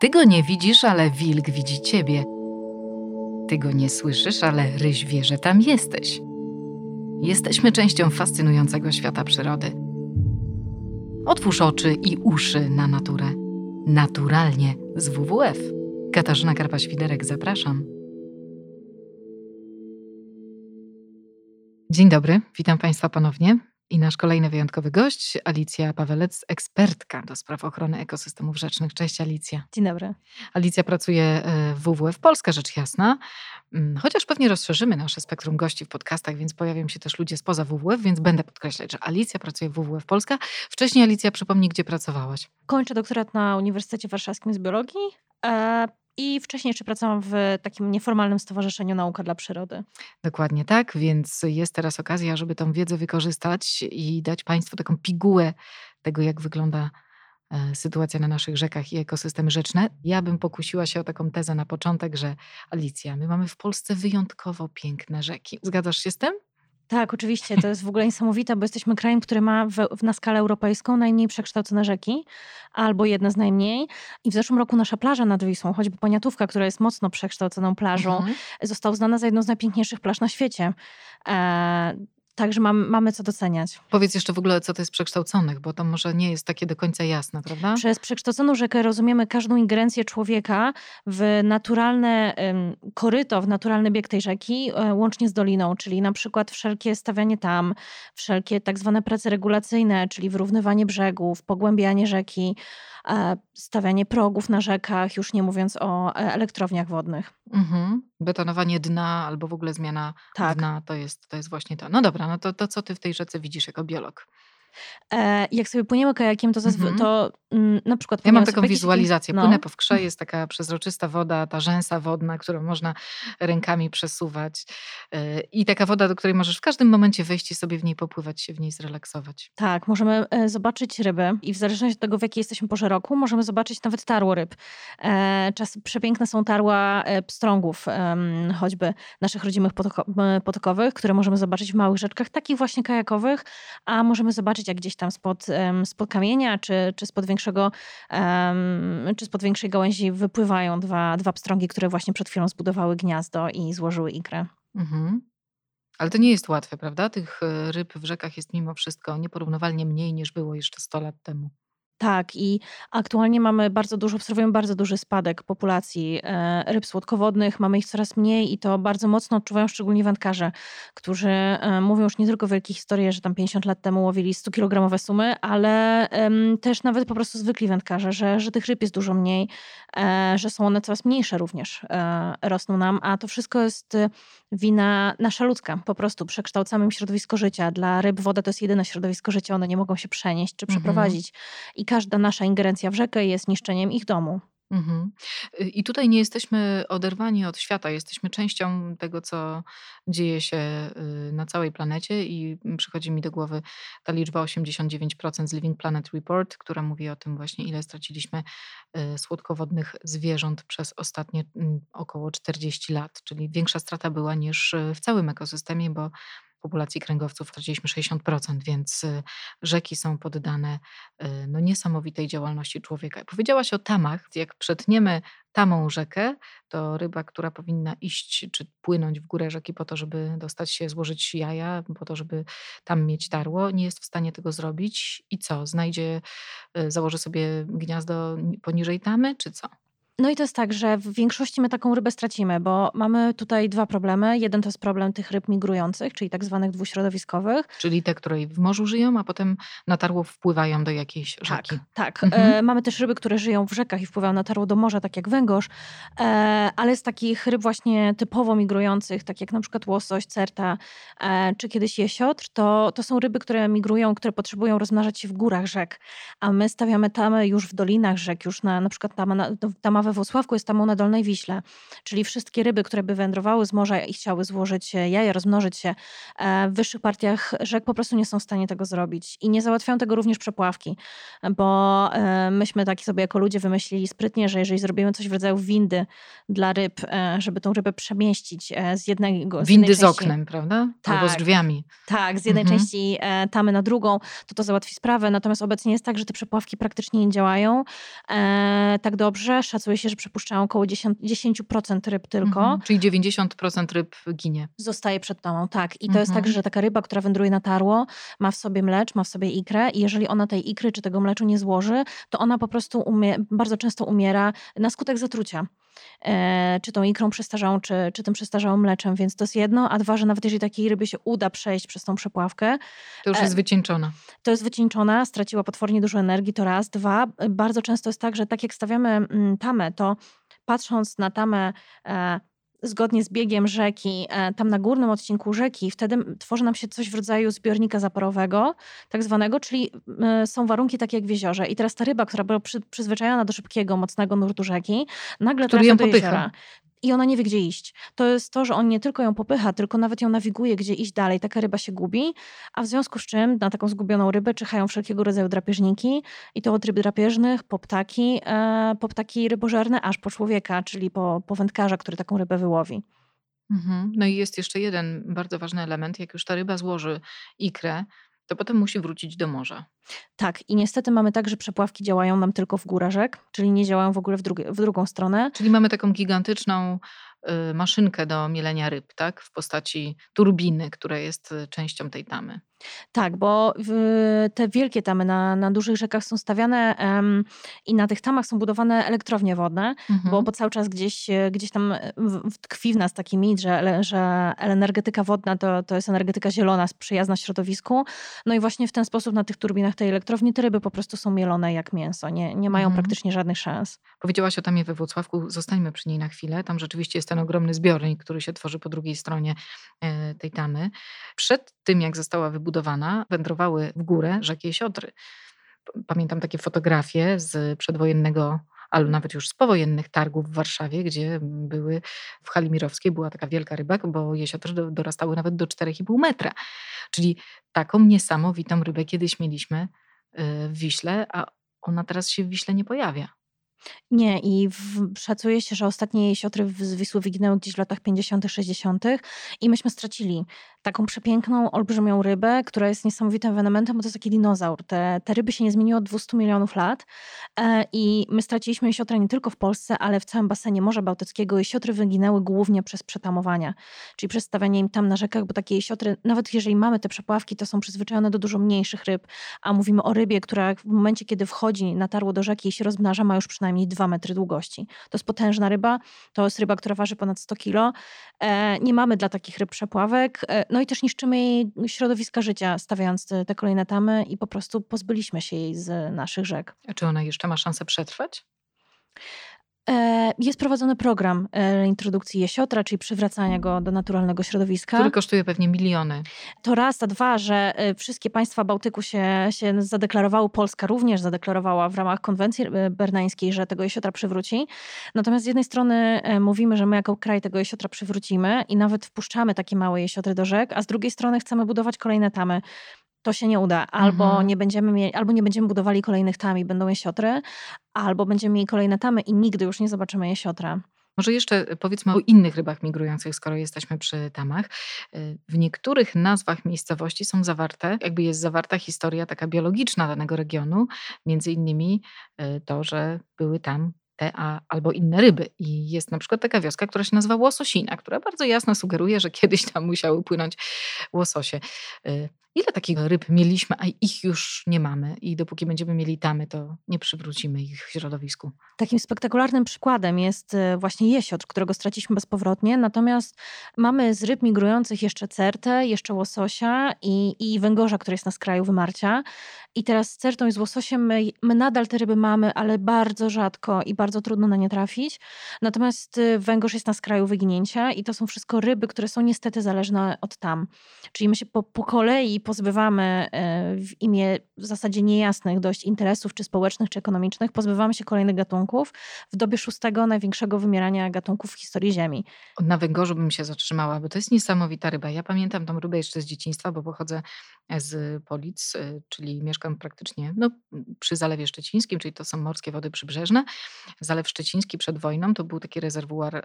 Ty go nie widzisz, ale wilk widzi ciebie. Ty go nie słyszysz, ale ryś wie, że tam jesteś. Jesteśmy częścią fascynującego świata przyrody. Otwórz oczy i uszy na naturę. Naturalnie z WWF. Katarzyna Karpa-Świderek, zapraszam. Dzień dobry, witam Państwa ponownie. I nasz kolejny wyjątkowy gość, Alicja Pawelec, ekspertka do spraw ochrony ekosystemów rzecznych. Cześć Alicja. Dzień dobry. Alicja pracuje e, w WWF Polska, rzecz jasna. Mm, chociaż pewnie rozszerzymy nasze spektrum gości w podcastach, więc pojawią się też ludzie spoza WWF, więc będę podkreślać, że Alicja pracuje w WWF Polska. Wcześniej Alicja, przypomnij, gdzie pracowałaś. Kończę doktorat na Uniwersytecie Warszawskim z biologii. I wcześniej jeszcze pracowałam w takim nieformalnym stowarzyszeniu Nauka dla Przyrody. Dokładnie tak, więc jest teraz okazja, żeby tą wiedzę wykorzystać i dać Państwu taką pigułę tego, jak wygląda e, sytuacja na naszych rzekach i ekosystemy rzeczne. Ja bym pokusiła się o taką tezę na początek, że Alicja, my mamy w Polsce wyjątkowo piękne rzeki. Zgadzasz się z tym? Tak, oczywiście. To jest w ogóle niesamowite, bo jesteśmy krajem, który ma w, na skalę europejską najmniej przekształcone rzeki, albo jedna z najmniej. I w zeszłym roku nasza plaża nad Wisłą, choćby Poniatówka, która jest mocno przekształconą plażą, mhm. została uznana za jedną z najpiękniejszych plaż na świecie. E, Także mam, mamy co doceniać. Powiedz jeszcze w ogóle, co to jest przekształconych, bo to może nie jest takie do końca jasne, prawda? Przez przekształconą rzekę rozumiemy każdą ingerencję człowieka w naturalne koryto, w naturalny bieg tej rzeki, e, łącznie z doliną, czyli na przykład wszelkie stawianie tam, wszelkie tak zwane prace regulacyjne, czyli wyrównywanie brzegów, pogłębianie rzeki, e, stawianie progów na rzekach, już nie mówiąc o e, elektrowniach wodnych. Mhm. Betonowanie dna albo w ogóle zmiana tak. dna to jest, to jest właśnie to. No dobra, no to, to co ty w tej rzece widzisz jako biolog? E, jak sobie płyniemy kajakiem, to, zazwy- mhm. to mm, na przykład... Ja mam taką wizualizację. No. Płynę po wkrze, jest taka przezroczysta woda, ta rzęsa wodna, którą można rękami przesuwać. E, I taka woda, do której możesz w każdym momencie wejść i sobie w niej popływać, się w niej zrelaksować. Tak, możemy e, zobaczyć ryby i w zależności od tego, w jakiej jesteśmy porze roku, możemy zobaczyć nawet tarło ryb. Czas, przepiękne są tarła pstrągów, choćby naszych rodzimych potokowych, które możemy zobaczyć w małych rzeczkach, takich właśnie kajakowych, a możemy zobaczyć jak gdzieś tam spod, spod kamienia, czy, czy, spod większego, czy spod większej gałęzi wypływają dwa, dwa pstrągi, które właśnie przed chwilą zbudowały gniazdo i złożyły ikrę. Mhm. Ale to nie jest łatwe, prawda? Tych e, ryb w rzekach jest mimo wszystko nieporównywalnie mniej niż było jeszcze 100 lat temu. Tak, i aktualnie mamy bardzo dużo, obserwujemy bardzo duży spadek populacji e, ryb słodkowodnych. Mamy ich coraz mniej i to bardzo mocno odczuwają szczególnie wędkarze, którzy e, mówią już nie tylko wielkie historie, że tam 50 lat temu łowili 100-kilogramowe sumy, ale też nawet po prostu zwykli wędkarze, że, że tych ryb jest dużo mniej, e, że są one coraz mniejsze również, rosną nam, a to wszystko jest wina nasza ludzka. Po prostu przekształcamy im środowisko życia. Dla ryb woda to jest jedyne środowisko życia, one nie mogą się przenieść czy mhm. przeprowadzić. I i każda nasza ingerencja w rzekę jest niszczeniem ich domu. Mhm. Y, I tutaj nie jesteśmy oderwani od świata, jesteśmy częścią tego, co dzieje się y, na całej planecie, i przychodzi mi do głowy ta liczba 89% z Living Planet Report, która mówi o tym właśnie, ile straciliśmy y, słodkowodnych zwierząt przez ostatnie mm, około 40 lat, czyli większa strata była niż w całym ekosystemie, bo populacji kręgowców straciliśmy 60%, więc y, rzeki są poddane y, no, niesamowitej działalności człowieka. Powiedziałaś o tamach. Jak przetniemy tamą rzekę, to ryba, która powinna iść czy płynąć w górę rzeki po to, żeby dostać się, złożyć jaja, po to, żeby tam mieć tarło, nie jest w stanie tego zrobić. I co? Znajdzie, y, założy sobie gniazdo poniżej tamy, czy co? No i to jest tak, że w większości my taką rybę stracimy, bo mamy tutaj dwa problemy. Jeden to jest problem tych ryb migrujących, czyli tak zwanych dwuśrodowiskowych. Czyli te, które w morzu żyją, a potem na tarło wpływają do jakiejś rzeki. Tak, tak. Mhm. E, mamy też ryby, które żyją w rzekach i wpływają na tarło do morza, tak jak węgorz, e, ale z takich ryb właśnie typowo migrujących, tak jak na przykład łosoś, certa e, czy kiedyś jesiotr, to, to są ryby, które migrują, które potrzebują rozmnażać się w górach rzek, a my stawiamy tamy już w dolinach rzek, już na, na przykład tama, tama we Włocławku jest tamą na Dolnej Wiśle, czyli wszystkie ryby, które by wędrowały z morza i chciały złożyć jaja, rozmnożyć się e, w wyższych partiach rzek, po prostu nie są w stanie tego zrobić. I nie załatwiają tego również przepławki, bo e, myśmy taki sobie jako ludzie wymyślili sprytnie, że jeżeli zrobimy coś w rodzaju windy dla ryb, żeby tą rybę przemieścić z jednego... Z windy z oknem, prawda? Tak, Albo z drzwiami. Tak, z jednej mhm. części tamy na drugą, to to załatwi sprawę. Natomiast obecnie jest tak, że te przepławki praktycznie nie działają e, tak dobrze. Szacuje się, że przepuszczają około 10%, 10% ryb tylko. Mhm, czyli 90% ryb ginie. Zostaje przed tomą, tak. I to jest tak, mhm. że taka ryba, która wędruje na tarło, ma w sobie mlecz, ma w sobie ikrę i jeżeli ona tej ikry czy tego mleczu nie złoży, to ona po prostu umie, bardzo często umiera na skutek zatrucia. E, czy tą ikrą przestarzałą, czy, czy tym przestarzałym mleczem, więc to jest jedno, a dwa, że nawet jeżeli takiej ryby się uda przejść przez tą przepławkę. To już e, jest wycieńczona. To jest wycieńczona, straciła potwornie dużo energii, to raz. Dwa, bardzo często jest tak, że tak jak stawiamy mm, tamę, to patrząc na tamę e, zgodnie z biegiem rzeki, e, tam na górnym odcinku rzeki, wtedy tworzy nam się coś w rodzaju zbiornika zaporowego, tak zwanego, czyli są warunki takie jak w jeziorze. I teraz ta ryba, która była przy, przyzwyczajona do szybkiego, mocnego nurtu rzeki, nagle Który trafia do jeziora i ona nie wie, gdzie iść. To jest to, że on nie tylko ją popycha, tylko nawet ją nawiguje, gdzie iść dalej. Taka ryba się gubi, a w związku z czym na taką zgubioną rybę czyhają wszelkiego rodzaju drapieżniki i to od ryb drapieżnych po ptaki, e, po ptaki rybożerne, aż po człowieka, czyli po, po wędkarza, który taką rybę wyłowi. Mhm. No i jest jeszcze jeden bardzo ważny element. Jak już ta ryba złoży ikrę, to potem musi wrócić do morza. Tak, i niestety mamy tak, że przepławki działają nam tylko w górę rzek, czyli nie działają w ogóle w, drugie, w drugą stronę. Czyli mamy taką gigantyczną y, maszynkę do mielenia ryb, tak? W postaci turbiny, która jest y, częścią tej tamy. Tak, bo te wielkie tamy na, na dużych rzekach są stawiane um, i na tych tamach są budowane elektrownie wodne, mhm. bo, bo cały czas gdzieś, gdzieś tam e, tkwi w nas taki mit, że, że energetyka wodna to, to jest energetyka zielona, przyjazna środowisku. No i właśnie w ten sposób na tych turbinach tej elektrowni te ryby po prostu są mielone jak mięso, nie, nie mają mhm. praktycznie żadnych szans. Powiedziałaś o tamie we Włocławku, zostańmy przy niej na chwilę. Tam rzeczywiście jest ten ogromny zbiornik, który się tworzy po drugiej stronie e, tej tamy. Przed tym, jak została wybudowana wędrowały w górę rzeki Siodry. Pamiętam takie fotografie z przedwojennego albo nawet już z powojennych targów w Warszawie, gdzie były w hali mirowskiej była taka wielka ryba, bo jesiotry dorastały nawet do 4,5 metra. Czyli taką niesamowitą rybę kiedyś mieliśmy y, w Wiśle, a ona teraz się w Wiśle nie pojawia. Nie, i w, szacuje się, że ostatnie jesiotry z Wisły wyginęły gdzieś w latach 50., 60. i myśmy stracili taką przepiękną, olbrzymią rybę, która jest niesamowitym ewenementem, bo to jest taki dinozaur. Te, te ryby się nie zmieniły od 200 milionów lat e, i my straciliśmy jesiotra nie tylko w Polsce, ale w całym basenie Morza Bałtyckiego. Jesiotry wyginęły głównie przez przetamowania, czyli przez stawianie im tam na rzekach, bo takie jesiotry, nawet jeżeli mamy te przepławki, to są przyzwyczajone do dużo mniejszych ryb, a mówimy o rybie, która w momencie, kiedy wchodzi na tarło do rzeki i się rozmnaża, ma już przynajmniej 2 metry długości. To jest potężna ryba, to jest ryba, która waży ponad 100 kilo. E, nie mamy dla takich ryb przepławek. No i też niszczymy jej środowiska życia, stawiając te kolejne tamy i po prostu pozbyliśmy się jej z naszych rzek. A czy ona jeszcze ma szansę przetrwać? E, jest prowadzony program e, introdukcji jesiotra, czyli przywracania go do naturalnego środowiska. Który kosztuje pewnie miliony. To raz, a dwa, że e, wszystkie państwa Bałtyku się, się zadeklarowały, Polska również zadeklarowała w ramach konwencji bernańskiej, że tego jesiotra przywróci. Natomiast z jednej strony mówimy, że my jako kraj tego jesiotra przywrócimy i nawet wpuszczamy takie małe jesiotry do rzek, a z drugiej strony chcemy budować kolejne tamy to się nie uda. Albo, mhm. nie będziemy mieli, albo nie będziemy budowali kolejnych tam i będą jesiotry, albo będziemy mieli kolejne tamy i nigdy już nie zobaczymy jesiotra. Może jeszcze powiedzmy o innych rybach migrujących, skoro jesteśmy przy tamach. Y, w niektórych nazwach miejscowości są zawarte, jakby jest zawarta historia taka biologiczna danego regionu, między innymi y, to, że były tam te a, albo inne ryby. I jest na przykład taka wioska, która się nazywa Łososina, która bardzo jasno sugeruje, że kiedyś tam musiały płynąć łososie. Ile takich ryb mieliśmy, a ich już nie mamy i dopóki będziemy mieli tamy, to nie przywrócimy ich w środowisku? Takim spektakularnym przykładem jest e, właśnie jesiotr, którego straciliśmy bezpowrotnie, natomiast mamy z ryb migrujących jeszcze certę, jeszcze łososia i, i węgorza, który jest na skraju wymarcia. I teraz z certą i z łososiem my, my nadal te ryby mamy, ale bardzo rzadko i bardzo trudno na nie trafić. Natomiast e, węgorz jest na skraju wyginięcia i to są wszystko ryby, które są niestety zależne od tam. Czyli my się po, po kolei pozbywamy e, w imię w zasadzie niejasnych dość interesów, czy społecznych, czy ekonomicznych, pozbywamy się kolejnych gatunków w dobie szóstego największego wymierania gatunków w historii Ziemi. Na węgorzu bym się zatrzymała, bo to jest niesamowita ryba. Ja pamiętam tą rybę jeszcze z dzieciństwa, bo pochodzę z Polic, y, czyli mieszkam praktycznie no, przy Zalewie Szczecińskim, czyli to są morskie wody przybrzeżne. Zalew Szczeciński przed wojną to był taki rezerwuar,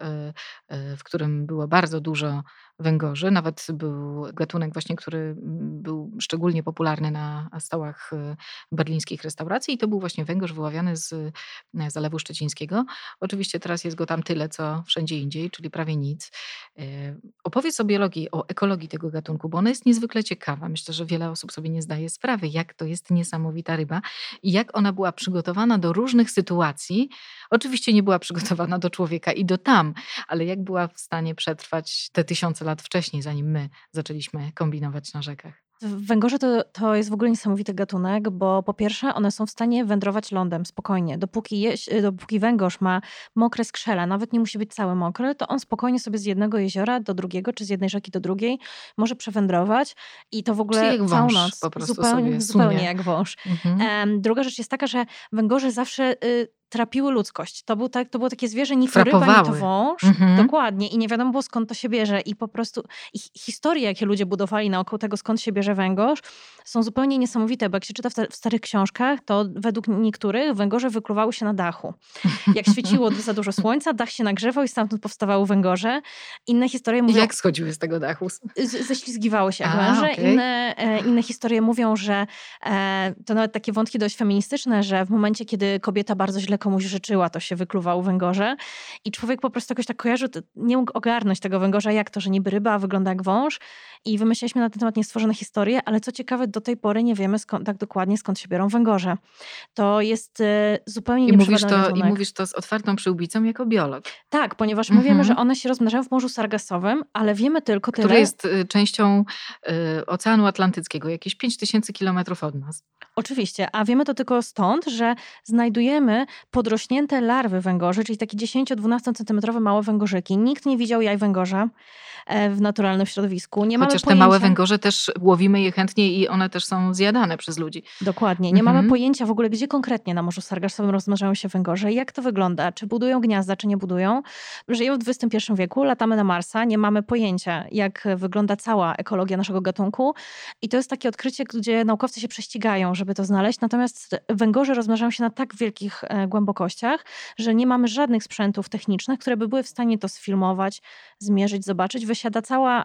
w którym było bardzo dużo węgorzy. Nawet był gatunek właśnie, który był szczególnie popularny na stołach berlińskich restauracji i to był właśnie węgorz wyławiany z Zalewu Szczecińskiego. Oczywiście teraz jest go tam tyle, co wszędzie indziej, czyli prawie nic. Opowiedz o biologii, o ekologii tego gatunku, bo ona jest niezwykle ciekawa. Myślę, że wiele osób sobie nie zdaje sprawy, jak to jest niesamowita ryba i jak ona była przygotowana do różnych sytuacji. Oczywiście nie była przygotowana do człowieka i do tam, ale jak była w stanie przetrwać te tysiące lat wcześniej, zanim my zaczęliśmy kombinować na rzekach. Węgorze to, to jest w ogóle niesamowity gatunek, bo po pierwsze one są w stanie wędrować lądem spokojnie. Dopóki, jeś, dopóki węgorz ma mokre skrzela, nawet nie musi być cały mokry, to on spokojnie sobie z jednego jeziora do drugiego, czy z jednej rzeki do drugiej może przewędrować i to w ogóle jak całą wąż noc. po prostu zupełnie, zupełnie jak wąż. Mhm. druga rzecz jest taka, że węgorze zawsze y, trapiły ludzkość. To, był tak, to było takie zwierzę, ni to ryba, ni to Frapowały. wąż. Mhm. Dokładnie. I nie wiadomo było skąd to się bierze. I po prostu i hi- historie, jakie ludzie budowali naokoło tego, skąd się bierze węgorz, są zupełnie niesamowite, bo jak się czyta w, te, w starych książkach, to według niektórych węgorze wykluwały się na dachu. Jak świeciło za dużo słońca, dach się nagrzewał i stamtąd powstawały węgorze. Inne historie mówią... jak schodziły z tego dachu? Z- ześlizgiwały się jak A, węże. okej. Inne, e, inne historie mówią, że e, to nawet takie wątki dość feministyczne, że w momencie, kiedy kobieta bardzo źle komuś życzyła, to się wykluwał węgorze i człowiek po prostu jakoś tak kojarzył, nie mógł ogarnąć tego węgorza, jak to, że niby ryba a wygląda jak wąż i wymyśliliśmy na ten temat niestworzone historie, ale co ciekawe, do tej pory nie wiemy skąd, tak dokładnie skąd się biorą węgorze. To jest e, zupełnie I mówisz, to, I mówisz to z otwartą przyłbicą jako biolog, Tak, ponieważ my wiemy, że Mhm. one się rozmnażają w Morzu Sargasowym, ale wiemy tylko tyle. które jest y, częścią y, Oceanu Atlantyckiego, jakieś 5000 kilometrów od nas. Oczywiście, a wiemy to tylko stąd, że znajdujemy podrośnięte larwy węgorzy, czyli takie 10-12 cm małe węgorzyki. Nikt nie widział jaj węgorza w naturalnym środowisku. Nie mamy Chociaż te pojęcia... małe węgorze też łowimy je chętnie i one też są zjadane przez ludzi. Dokładnie. Nie mamy Mhm. pojęcia w ogóle, gdzie konkretnie na Morzu Sargasowym rozmnażają się węgorze, jak to wygląda, czy budują gniazda, czy nie budują. Żyjemy w XXI wieku, latamy na Marsa, nie mamy pojęcia, jak wygląda cała ekologia naszego gatunku. I to jest takie odkrycie, gdzie naukowcy się prześcigają, żeby to znaleźć. Natomiast węgorze rozmnażają się na tak wielkich e, głębokościach, że nie mamy żadnych sprzętów technicznych, które by były w stanie to sfilmować, zmierzyć, zobaczyć. Wysiada cała,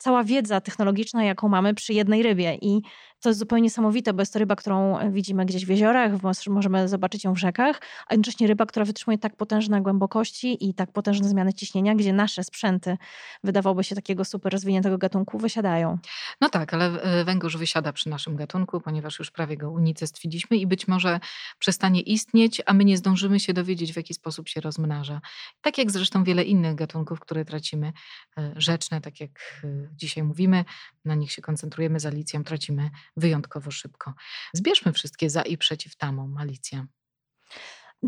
cała wiedza technologiczna, jaką mamy przy jednej rybie. I to jest zupełnie niesamowite, bo jest to ryba, którą widzimy gdzieś w jeziorach, możemy zobaczyć ją w rzekach, a jednocześnie ryba, która wytrzymuje tak potężne głębokości i tak potężne zmiany ciśnienia, gdzie nasze sprzęty, wydawałoby się takiego super rozwiniętego gatunku, wysiadają. No tak, ale e, węgorz wysiada przy naszym gatunku, ponieważ już prawie go unicestwiliśmy i być może przestanie istnieć, a my nie zdążymy się dowiedzieć, w jaki sposób się rozmnaża. Tak jak zresztą wiele innych gatunków, które tracimy, e, rzeczne, tak jak e, dzisiaj mówimy, na nich się koncentrujemy z Alicją, tracimy wyjątkowo szybko. Zbierzmy wszystkie za i przeciw tamom, Alicja.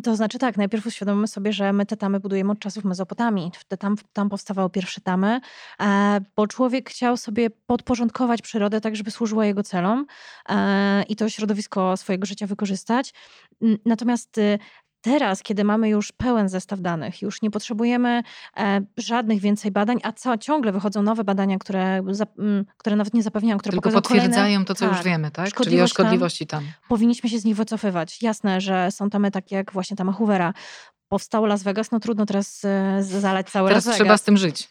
To znaczy tak, najpierw uświadomimy sobie, że my te tamy budujemy od czasów Mezopotamii. Tam, tam powstawały pierwsze tamy, e, bo człowiek chciał sobie podporządkować przyrodę tak, żeby służyła jego celom e, i to środowisko swojego życia wykorzystać. Natomiast y, Teraz, kiedy mamy już pełen zestaw danych, już nie potrzebujemy e, żadnych więcej badań, a co, ciągle wychodzą nowe badania, które, za, m, które nawet nie zapewniają, które Tylko pokazują kolejne... potwierdzają to, co już Tak. wiemy, tak? Czyli o Szkodliwość tam. szkodliwości tam. powinniśmy się z nich wycofywać. Jasne, że są tamy takie jak właśnie tama Hoovera. Powstało Las Vegas, no trudno teraz e, zalać cały Teraz Las trzeba Vegas. z tym żyć.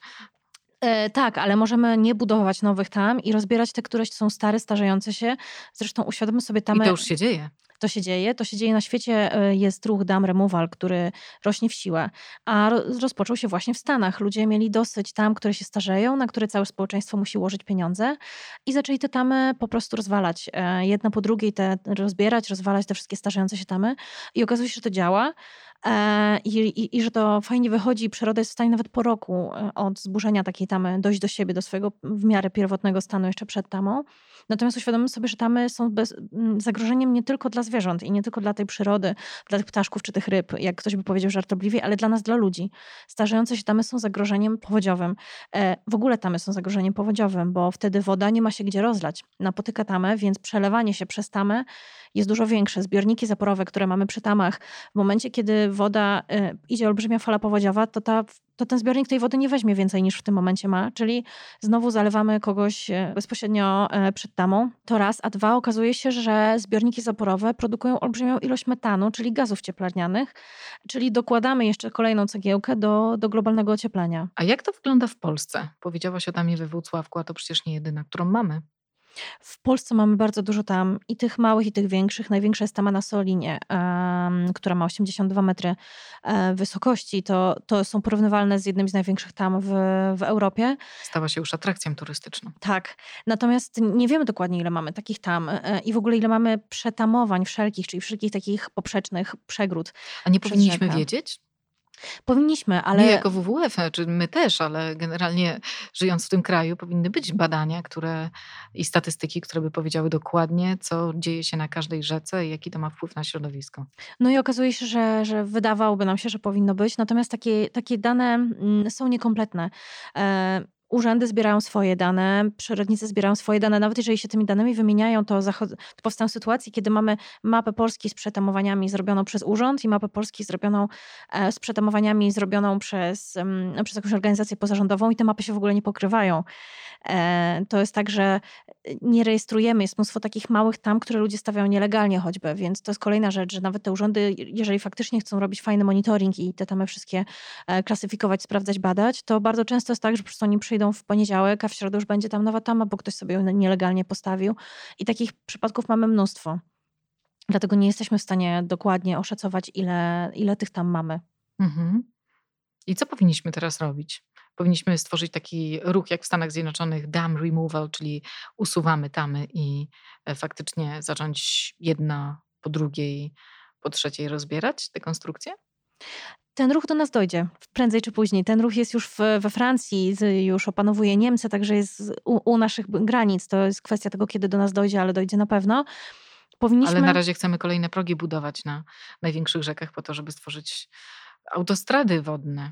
E, tak, ale możemy nie budować nowych tam i rozbierać te, które są stare, starzejące się. Zresztą uświadommy sobie I tamy, to już się dzieje. To się dzieje. To się dzieje na świecie. e, Jest ruch dam removal, który rośnie w siłę. A ro- rozpoczął się właśnie w Stanach. Ludzie mieli dosyć tam, które się starzeją, na które całe społeczeństwo musi łożyć pieniądze i zaczęli te tamy po prostu rozwalać. E, Jedna po drugiej te rozbierać, rozwalać te wszystkie starzejące się tamy. I okazuje się, że to działa. E, i, i, i że to fajnie wychodzi, przyroda jest w stanie nawet po roku e, od zburzenia takiej tamy dojść do siebie, do swojego w miarę pierwotnego stanu jeszcze przed tamą. Natomiast uświadommy sobie, że tamy są bez, zagrożeniem nie tylko dla zwierząt i nie tylko dla tej przyrody, dla tych ptaszków czy tych ryb, jak ktoś by powiedział żartobliwie, ale dla nas, dla ludzi. Starzejące się tamy są zagrożeniem powodziowym. E, w ogóle tamy są zagrożeniem powodziowym, bo wtedy woda nie ma się gdzie rozlać. Napotyka tamę, więc przelewanie się przez tamę jest dużo większe. Zbiorniki zaporowe, które mamy przy tamach, w momencie, kiedy woda, e, idzie olbrzymia fala powodziowa, to ta to ten zbiornik tej wody nie weźmie więcej niż w tym momencie ma, czyli znowu zalewamy kogoś e, bezpośrednio e, przed tamą. To raz, a dwa okazuje się, że zbiorniki zaporowe produkują olbrzymią ilość metanu, czyli gazów cieplarnianych, czyli dokładamy jeszcze kolejną cegiełkę do, do globalnego ocieplenia. A jak to wygląda w Polsce? Powiedziałaś o damie we Włocławku, a to przecież nie jedyna, którą mamy. W Polsce mamy bardzo dużo tam i tych małych, i tych większych. Największa jest tama na Solinie, która ma 82 metry e, wysokości. To, to są porównywalne z jednym z największych tam w, w Europie. Stała się już atrakcją turystyczną. Tak. Natomiast nie wiemy dokładnie, ile mamy takich tam e, i w ogóle ile mamy przetamowań wszelkich, czyli wszelkich takich poprzecznych przegród. A nie powinniśmy wiedzieć? Powinniśmy, ale. Nie jako WWF, czy my też, ale generalnie żyjąc w tym kraju powinny być badania które, i statystyki, które by powiedziały dokładnie, co dzieje się na każdej rzece i jaki to ma wpływ na środowisko. No i okazuje się, że, że wydawałoby nam się, że powinno być, natomiast takie, takie dane mm, są niekompletne. E, urzędy zbierają swoje dane, przyrodnicy zbierają swoje dane, nawet jeżeli się tymi danymi wymieniają, to, to powstają sytuacje, kiedy mamy mapę Polski z przetamowaniami zrobioną przez urząd i mapę Polski zrobioną e, z przetamowaniami zrobioną przez, przez jakąś organizację pozarządową i te mapy się w ogóle nie pokrywają. E, to jest tak, że e, nie rejestrujemy, jest mnóstwo takich małych tam, które ludzie stawiają nielegalnie choćby, więc to jest kolejna rzecz, że nawet te urzędy, jeżeli faktycznie chcą robić fajny monitoring i te tamy wszystkie klasyfikować, sprawdzać, badać, to bardzo często jest tak, że po prostu oni przyjdą przyjdą w poniedziałek, a w środę już będzie tam nowa tama, bo ktoś sobie ją nielegalnie postawił. I takich przypadków mamy mnóstwo. Dlatego nie jesteśmy w stanie dokładnie oszacować, ile, ile tych tam mamy. Mhm. I co powinniśmy teraz robić? Powinniśmy stworzyć taki ruch jak w Stanach Zjednoczonych, dam removal, czyli usuwamy tamy i e, faktycznie zacząć jedna po drugiej, po trzeciej rozbierać te konstrukcje? Ten ruch do nas dojdzie, prędzej czy później. Ten ruch jest już w, we Francji, już opanowuje Niemcy, także jest u, u, naszych granic. To jest kwestia tego, kiedy do nas dojdzie, ale dojdzie na pewno. Powinniśmy... Ale na razie chcemy kolejne progi budować na największych rzekach po to, żeby stworzyć autostrady wodne.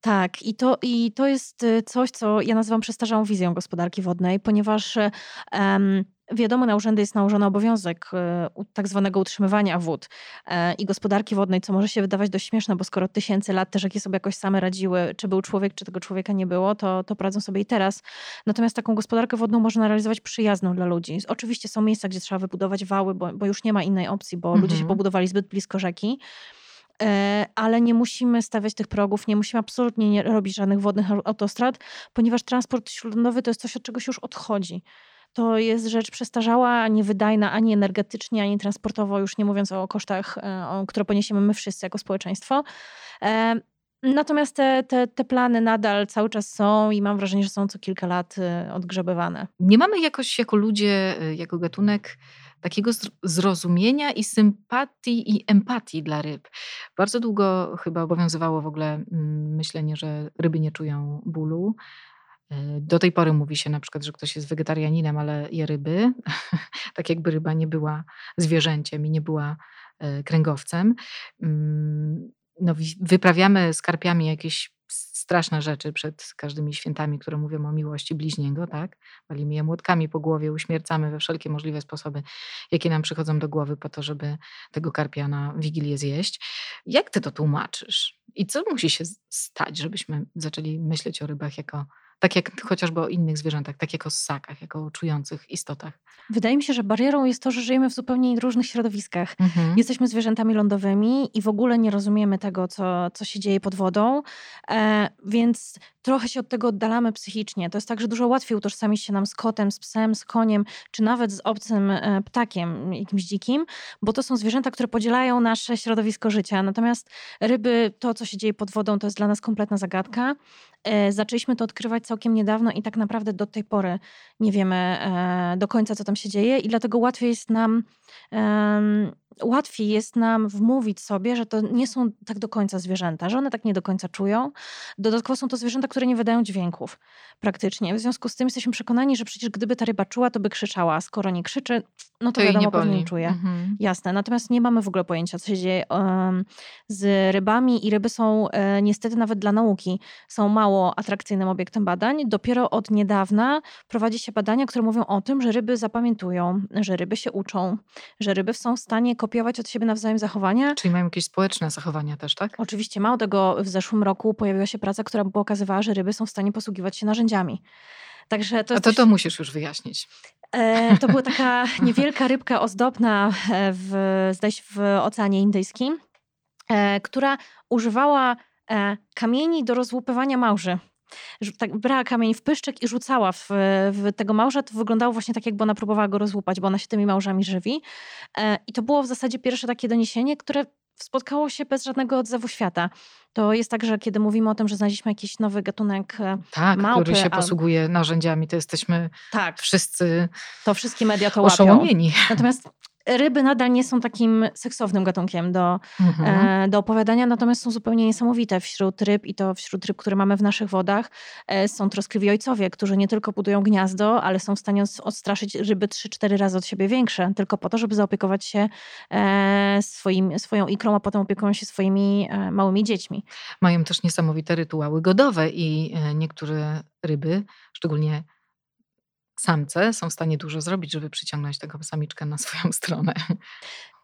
Tak, i to, i to jest y, coś, co ja nazywam przestarzałą wizją gospodarki wodnej, ponieważ um, Wiadomo, na urzędy jest nałożony obowiązek e, tak zwanego utrzymywania wód e, i gospodarki wodnej, co może się wydawać dość śmieszne, bo skoro tysięcy lat te rzeki sobie jakoś same radziły, czy był człowiek, czy tego człowieka nie było, to, to prowadzą sobie i teraz. Natomiast taką gospodarkę wodną można realizować przyjazną dla ludzi. Oczywiście są miejsca, gdzie trzeba wybudować wały, bo, bo już nie ma innej opcji, bo mhm. ludzie się mhm. pobudowali zbyt blisko rzeki e, ale nie musimy stawiać tych progów, nie musimy absolutnie nie robić żadnych wodnych autostrad, ponieważ transport śródlądowy to jest coś, od czego się już odchodzi to jest rzecz przestarzała, niewydajna ani energetycznie, ani transportowo, już nie mówiąc o kosztach, e, które poniesiemy my wszyscy jako społeczeństwo. E, natomiast te, te, te, plany nadal cały czas są i mam wrażenie, że są co kilka lat e, odgrzebywane. Nie mamy jakoś jako ludzie, jako gatunek takiego zrozumienia i sympatii i empatii dla ryb. Bardzo długo chyba obowiązywało w ogóle mm, myślenie, że ryby nie czują bólu. E, do tej pory mówi się na przykład, że ktoś jest wegetarianinem, ale je ryby, tak jakby ryba nie była zwierzęciem i nie była e, kręgowcem. Mm, no, wyprawiamy z karpiami jakieś straszne rzeczy przed każdymi świętami, które mówią o miłości bliźniego, tak? Walimy je młotkami po głowie, uśmiercamy we wszelkie możliwe sposoby, jakie nam przychodzą do głowy po to, żeby tego karpia na Wigilię zjeść. Jak ty to tłumaczysz? I co musi się stać, żebyśmy zaczęli myśleć o rybach jako tak jak chociażby o innych zwierzętach, tak jak o ssakach, jako o czujących istotach. Wydaje mi się, że barierą jest to, że żyjemy w zupełnie różnych środowiskach. Mhm. Jesteśmy zwierzętami lądowymi i w ogóle nie rozumiemy tego, co, co się dzieje pod wodą, e, więc trochę się od tego oddalamy psychicznie. To jest tak, że dużo łatwiej utożsamić się nam z kotem, z psem, z koniem, czy nawet z obcym e, ptakiem, jakimś dzikim, bo to są zwierzęta, które podzielają nasze środowisko życia. Natomiast ryby, to co się dzieje pod wodą, to jest dla nas kompletna zagadka. E, zaczęliśmy to odkrywać całkiem niedawno i tak naprawdę do tej pory nie wiemy e, do końca, co tam się dzieje, i dlatego łatwiej jest nam łatwiej jest nam wmówić sobie, że to nie są tak do końca zwierzęta, że one tak nie do końca czują. Dodatkowo są to zwierzęta, które nie wydają dźwięków praktycznie. W związku z tym jesteśmy przekonani, że przecież gdyby ta ryba czuła, to by krzyczała. A skoro nie krzyczy, no to, To nie wiadomo, pewnie nie boli. czuje. Mhm. Jasne. Natomiast nie mamy w ogóle pojęcia, co się dzieje z rybami i ryby są e, niestety nawet dla nauki są mało atrakcyjnym obiektem badań. Dopiero od niedawna prowadzi się badania, które mówią o tym, że ryby zapamiętują, że ryby się uczą, że ryby są w stanie kopiować od siebie nawzajem zachowania. Czyli mają jakieś społeczne zachowania też, tak? Oczywiście mało tego, w zeszłym roku pojawiła się praca, która pokazywała, że ryby są w stanie posługiwać się narzędziami. Także to A to coś- to musisz już wyjaśnić. E, to była taka niewielka rybka ozdobna e, w, zdaje się, w Oceanie Indyjskim, e, która używała e, kamieni do rozłupywania małży. Tak brała kamień w pyszczek i rzucała w, w tego małża. To wyglądało właśnie tak, jakby ona próbowała go rozłupać, bo ona się tymi małżami żywi. E, I to było w zasadzie pierwsze takie doniesienie, które spotkało się bez żadnego odzewu świata. To jest tak, że kiedy mówimy o tym, że znaleźliśmy jakiś nowy gatunek e, Tak, małpy, który się albo- posługuje narzędziami, to jesteśmy tak, wszyscy to wszystkie media to łapią. Natomiast ryby nadal nie są takim seksownym gatunkiem do, Mhm. e, do opowiadania, natomiast są zupełnie niesamowite wśród ryb i to wśród ryb, które mamy w naszych wodach. E, są troskliwi ojcowie, którzy nie tylko budują gniazdo, ale są w stanie odstraszyć ryby 3-4 razy od siebie większe, tylko po to, żeby zaopiekować się e, swoim, swoją ikrą, a potem opiekują się swoimi e, małymi dziećmi. Mają też niesamowite rytuały godowe i e, niektóre ryby, szczególnie samce, są w stanie dużo zrobić, żeby przyciągnąć tego samiczkę na swoją stronę.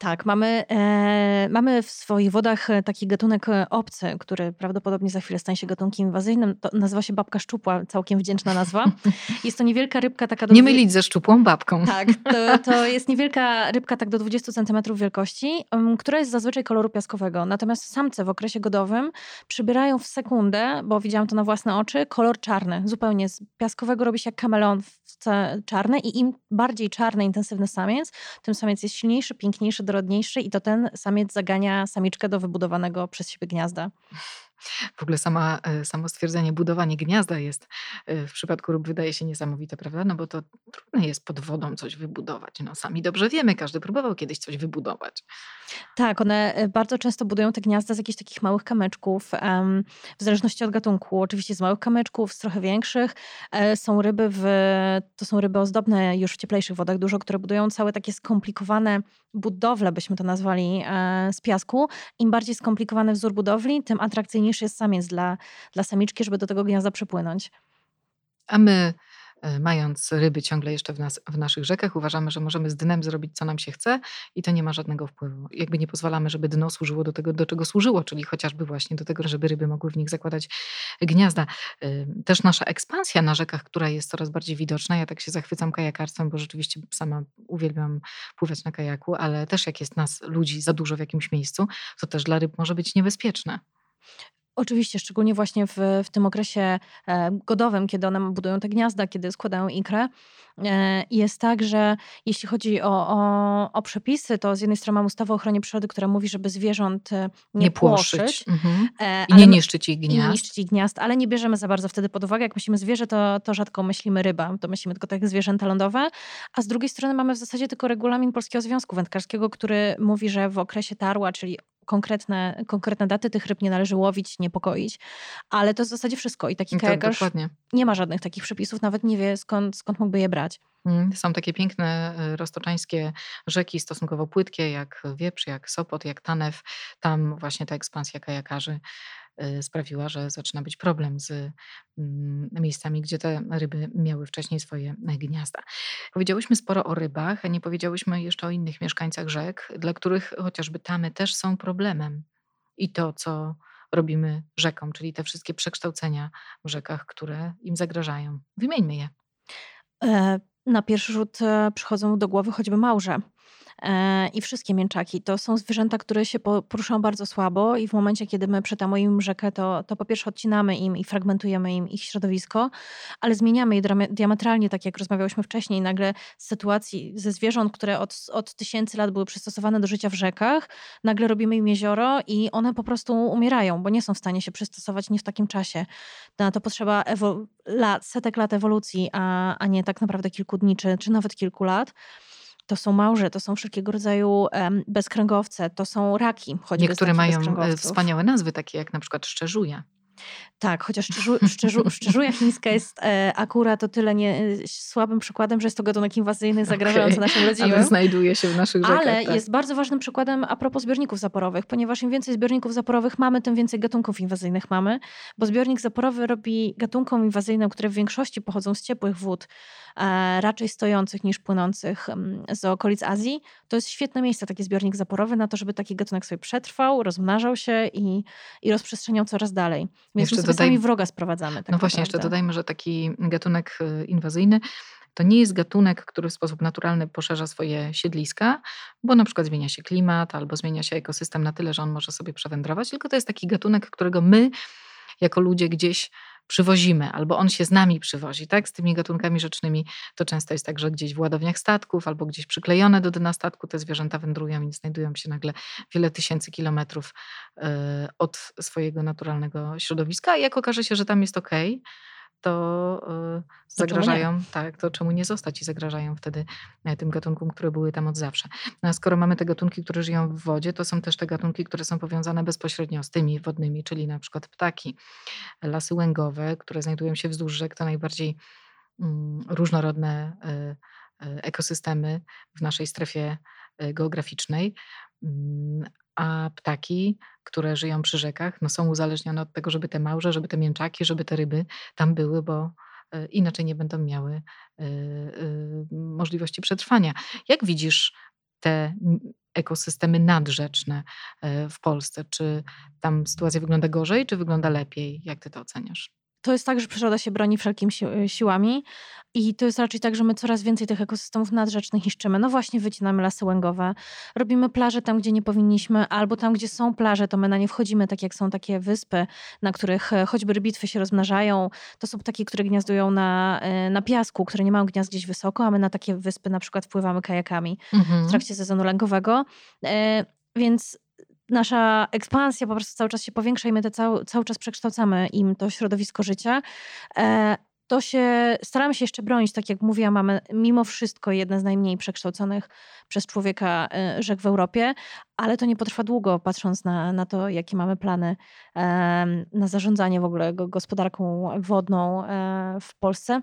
Tak, mamy, e, mamy w swoich wodach e, taki gatunek e, obcy, który prawdopodobnie za chwilę stanie się gatunkiem inwazyjnym. To nazywa się babka szczupła, całkiem wdzięczna nazwa. Jest to niewielka rybka taka do Nie mylić ze szczupłą babką. Tak, to, to jest niewielka rybka tak do 20 cm wielkości, em, która jest zazwyczaj koloru piaskowego. Natomiast samce w okresie godowym przybierają w sekundę, bo widziałam to na własne oczy, kolor czarny. Zupełnie z piaskowego robi się jak kameleon w czarny i im bardziej czarny, intensywny samiec, tym samiec jest silniejszy, piękniejszy, dorodniejszy i to ten samiec zagania samiczkę do wybudowanego przez siebie gniazda. W ogóle sama, e, samo stwierdzenie budowanie gniazda jest e, w przypadku rób wydaje się niesamowite, prawda? No bo to trudne jest pod wodą coś wybudować. No sami dobrze wiemy, każdy próbował kiedyś coś wybudować. Tak, one e, bardzo często budują te gniazda z jakichś takich małych kamyczków, w zależności od gatunku. Oczywiście z małych kamyczków, z trochę większych. Są ryby, w, to są ryby ozdobne już w cieplejszych wodach dużo, które budują całe takie skomplikowane budowle, byśmy to nazwali, z piasku. Im bardziej skomplikowany wzór budowli, tym atrakcyjniejszy jest samiec dla, dla samiczki, żeby do tego gniazda przypłynąć. A my, e, mając ryby ciągle jeszcze w, nas, w naszych rzekach, uważamy, że możemy z dnem zrobić, co nam się chce i to nie ma żadnego wpływu. Jakby nie pozwalamy, żeby dno służyło do tego, do czego służyło, czyli chociażby właśnie do tego, żeby ryby mogły w nich zakładać gniazda. Ym, Też nasza ekspansja na rzekach, która jest coraz bardziej widoczna. Ja tak się zachwycam kajakarstwem, bo rzeczywiście sama uwielbiam pływać na kajaku, ale też jak jest nas, ludzi, za dużo w jakimś miejscu, to też dla ryb może być niebezpieczne. Oczywiście, szczególnie właśnie w, w tym okresie e, godowym, kiedy one budują te gniazda, kiedy składają ikrę. E, jest tak, że jeśli chodzi o, o, o przepisy, to z jednej strony mam ustawę o ochronie przyrody, która mówi, żeby zwierząt e, nie, Nie płoszyć. płoszyć. Mhm. I nie niszczyć ich i nie gniazd. niszczyć ich gniazd, ale nie bierzemy za bardzo wtedy pod uwagę. Jak myślimy zwierzę, to, to rzadko myślimy ryba, to myślimy tylko tak zwierzęta lądowe. A z drugiej strony mamy w zasadzie tylko regulamin Polskiego Związku Wędkarskiego, który mówi, że w okresie tarła, czyli konkretne, konkretne daty tych ryb nie należy łowić, niepokoić. Ale to jest w zasadzie wszystko. I taki Tak, kajakarz dokładnie. nie ma żadnych takich przepisów, nawet nie wie skąd, skąd mógłby je brać. Mm, Są takie piękne y, roztoczańskie rzeki, stosunkowo płytkie, jak Wieprz, jak Sopot, jak Tanew. Tam właśnie ta ekspansja kajakarzy sprawiła, że zaczyna być problem z mm, miejscami, gdzie te ryby miały wcześniej swoje e, gniazda. Powiedziałyśmy sporo o rybach, a nie powiedziałyśmy jeszcze o innych mieszkańcach rzek, dla których chociażby tamy też są problemem. I to, co robimy rzekom, czyli te wszystkie przekształcenia w rzekach, które im zagrażają. Wymieńmy je. E, Na pierwszy rzut e, przychodzą do głowy choćby małże. E, I wszystkie mięczaki to są zwierzęta, które się po- poruszają bardzo słabo, i w momencie, kiedy my przetamujemy rzekę, to, to po pierwsze odcinamy im i fragmentujemy im ich środowisko, ale zmieniamy je diametralnie, tak jak rozmawiałyśmy wcześniej. Nagle z sytuacji ze zwierząt, które od, od tysięcy lat były przystosowane do życia w rzekach, nagle robimy im jezioro i one po prostu umierają, bo nie są w stanie się przystosować nie w takim czasie. Na to potrzeba lat, setek lat ewolucji, a, a nie tak naprawdę kilku dni czy, czy nawet kilku lat. To są małże, to są wszelkiego rodzaju bezkręgowce, to są raki, choćby Niektóre mają e, wspaniałe nazwy, takie jak na przykład szczerzuja. Tak, chociaż szczerzu, szczerzu, szczerzuja chińska jest e, akurat o tyle nie, e, słabym przykładem, że jest to gatunek inwazyjny zagrażający okay. naszym rodzinom. Ale znajduje się w naszych rzekach. Ale tak. jest bardzo ważnym przykładem a propos zbiorników zaporowych, ponieważ im więcej zbiorników zaporowych mamy, tym więcej gatunków inwazyjnych mamy, bo zbiornik zaporowy robi gatunkom inwazyjnym, które w większości pochodzą z ciepłych wód, raczej stojących niż płynących z okolic Azji. To jest świetne miejsce, taki zbiornik zaporowy, na to, żeby taki gatunek sobie przetrwał, rozmnażał się i, i rozprzestrzeniał coraz dalej. Więc jeszcze my dodaj... wroga sprowadzamy. Tak no właśnie, jeszcze dodajmy, że taki gatunek y, inwazyjny to nie jest gatunek, który w sposób naturalny poszerza swoje siedliska, bo na przykład zmienia się klimat albo zmienia się ekosystem na tyle, że on może sobie przewędrować, tylko to jest taki gatunek, którego my jako ludzie gdzieś przywozimy, albo on się z nami przywozi, tak? Z tymi gatunkami rzecznymi to często jest tak, że gdzieś w ładowniach statków, albo gdzieś przyklejone do dna statku te zwierzęta wędrują i znajdują się nagle wiele tysięcy kilometrów e, od swojego naturalnego środowiska. I jak okaże się, że tam jest ok, to y, zagrażają, tak, to czemu nie zostać i zagrażają wtedy e, tym gatunkom, które były tam od zawsze. No a skoro mamy te gatunki, które żyją w wodzie, to są też te gatunki, które są powiązane bezpośrednio z tymi wodnymi, czyli na przykład ptaki, lasy łęgowe, które znajdują się wzdłuż rzek, to najbardziej mm, różnorodne y, ekosystemy w naszej strefie geograficznej. A ptaki, które żyją przy rzekach, no są uzależnione od tego, żeby te małże, żeby te mięczaki, żeby te ryby tam były, bo e, inaczej nie będą miały e, e, możliwości przetrwania. Jak widzisz te ekosystemy nadrzeczne w Polsce? Czy tam sytuacja wygląda gorzej, czy wygląda lepiej? Jak ty to oceniasz? To jest tak, że przyroda się broni wszelkimi si y, siłami i to jest raczej tak, że my coraz więcej tych ekosystemów nadrzecznych niszczymy. No właśnie wycinamy lasy łęgowe, robimy plaże tam, gdzie nie powinniśmy, albo tam, gdzie są plaże, to my na nie wchodzimy, tak jak są takie wyspy, na których e, choćby rybitwy się rozmnażają. To są takie, które gniazdują na, e, na piasku, które nie mają gniazd gdzieś wysoko, a my na takie wyspy na przykład wpływamy kajakami mhm. w trakcie sezonu lęgowego. E, więc nasza ekspansja po prostu cały czas się powiększa i my te cały, cały czas przekształcamy im to środowisko życia. E, to się staramy się jeszcze bronić, tak jak mówiłam, mamy mimo wszystko jedne z najmniej przekształconych przez człowieka e, rzek w Europie, ale to nie potrwa długo, patrząc na, na to, jakie mamy plany na zarządzanie w ogóle gospodarką wodną e, w Polsce.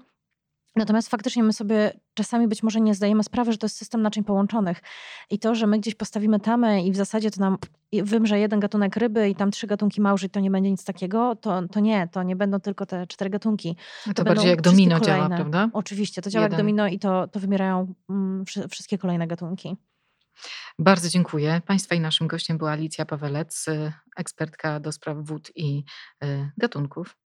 Natomiast faktycznie my sobie czasami być może nie zdajemy sprawy, że to jest system naczyń połączonych. I to, że my gdzieś postawimy tamę i w zasadzie to nam wymrze jeden gatunek ryby i tam trzy gatunki małży, to nie będzie nic takiego, to, to nie, to nie będą tylko te cztery gatunki. To, to bardziej jak domino kolejne. działa, prawda? Oczywiście, to działa jeden. jak domino i to, to wymierają mm, wszystkie kolejne gatunki. Bardzo dziękuję. Państwa i naszym gościem była Alicja Pawelec, ekspertka do spraw wód i y, gatunków.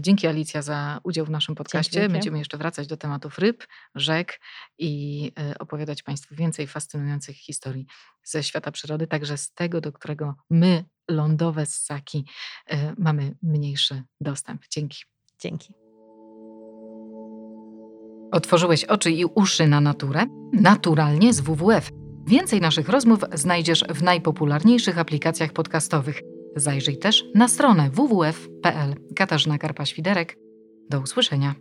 Dzięki Alicja za udział w naszym podcaście. Dzięki. Będziemy jeszcze wracać do tematów ryb, rzek i e, opowiadać Państwu więcej fascynujących historii ze świata przyrody, także z tego, do którego my, lądowe ssaki, e, mamy mniejszy dostęp. Dzięki. Dzięki. Otworzyłeś oczy i uszy na naturę? Naturalnie z WWF. Więcej naszych rozmów znajdziesz w najpopularniejszych aplikacjach podcastowych – Zajrzyj też na stronę www.pl. Katarzyna Karpa-Świderek. Do usłyszenia.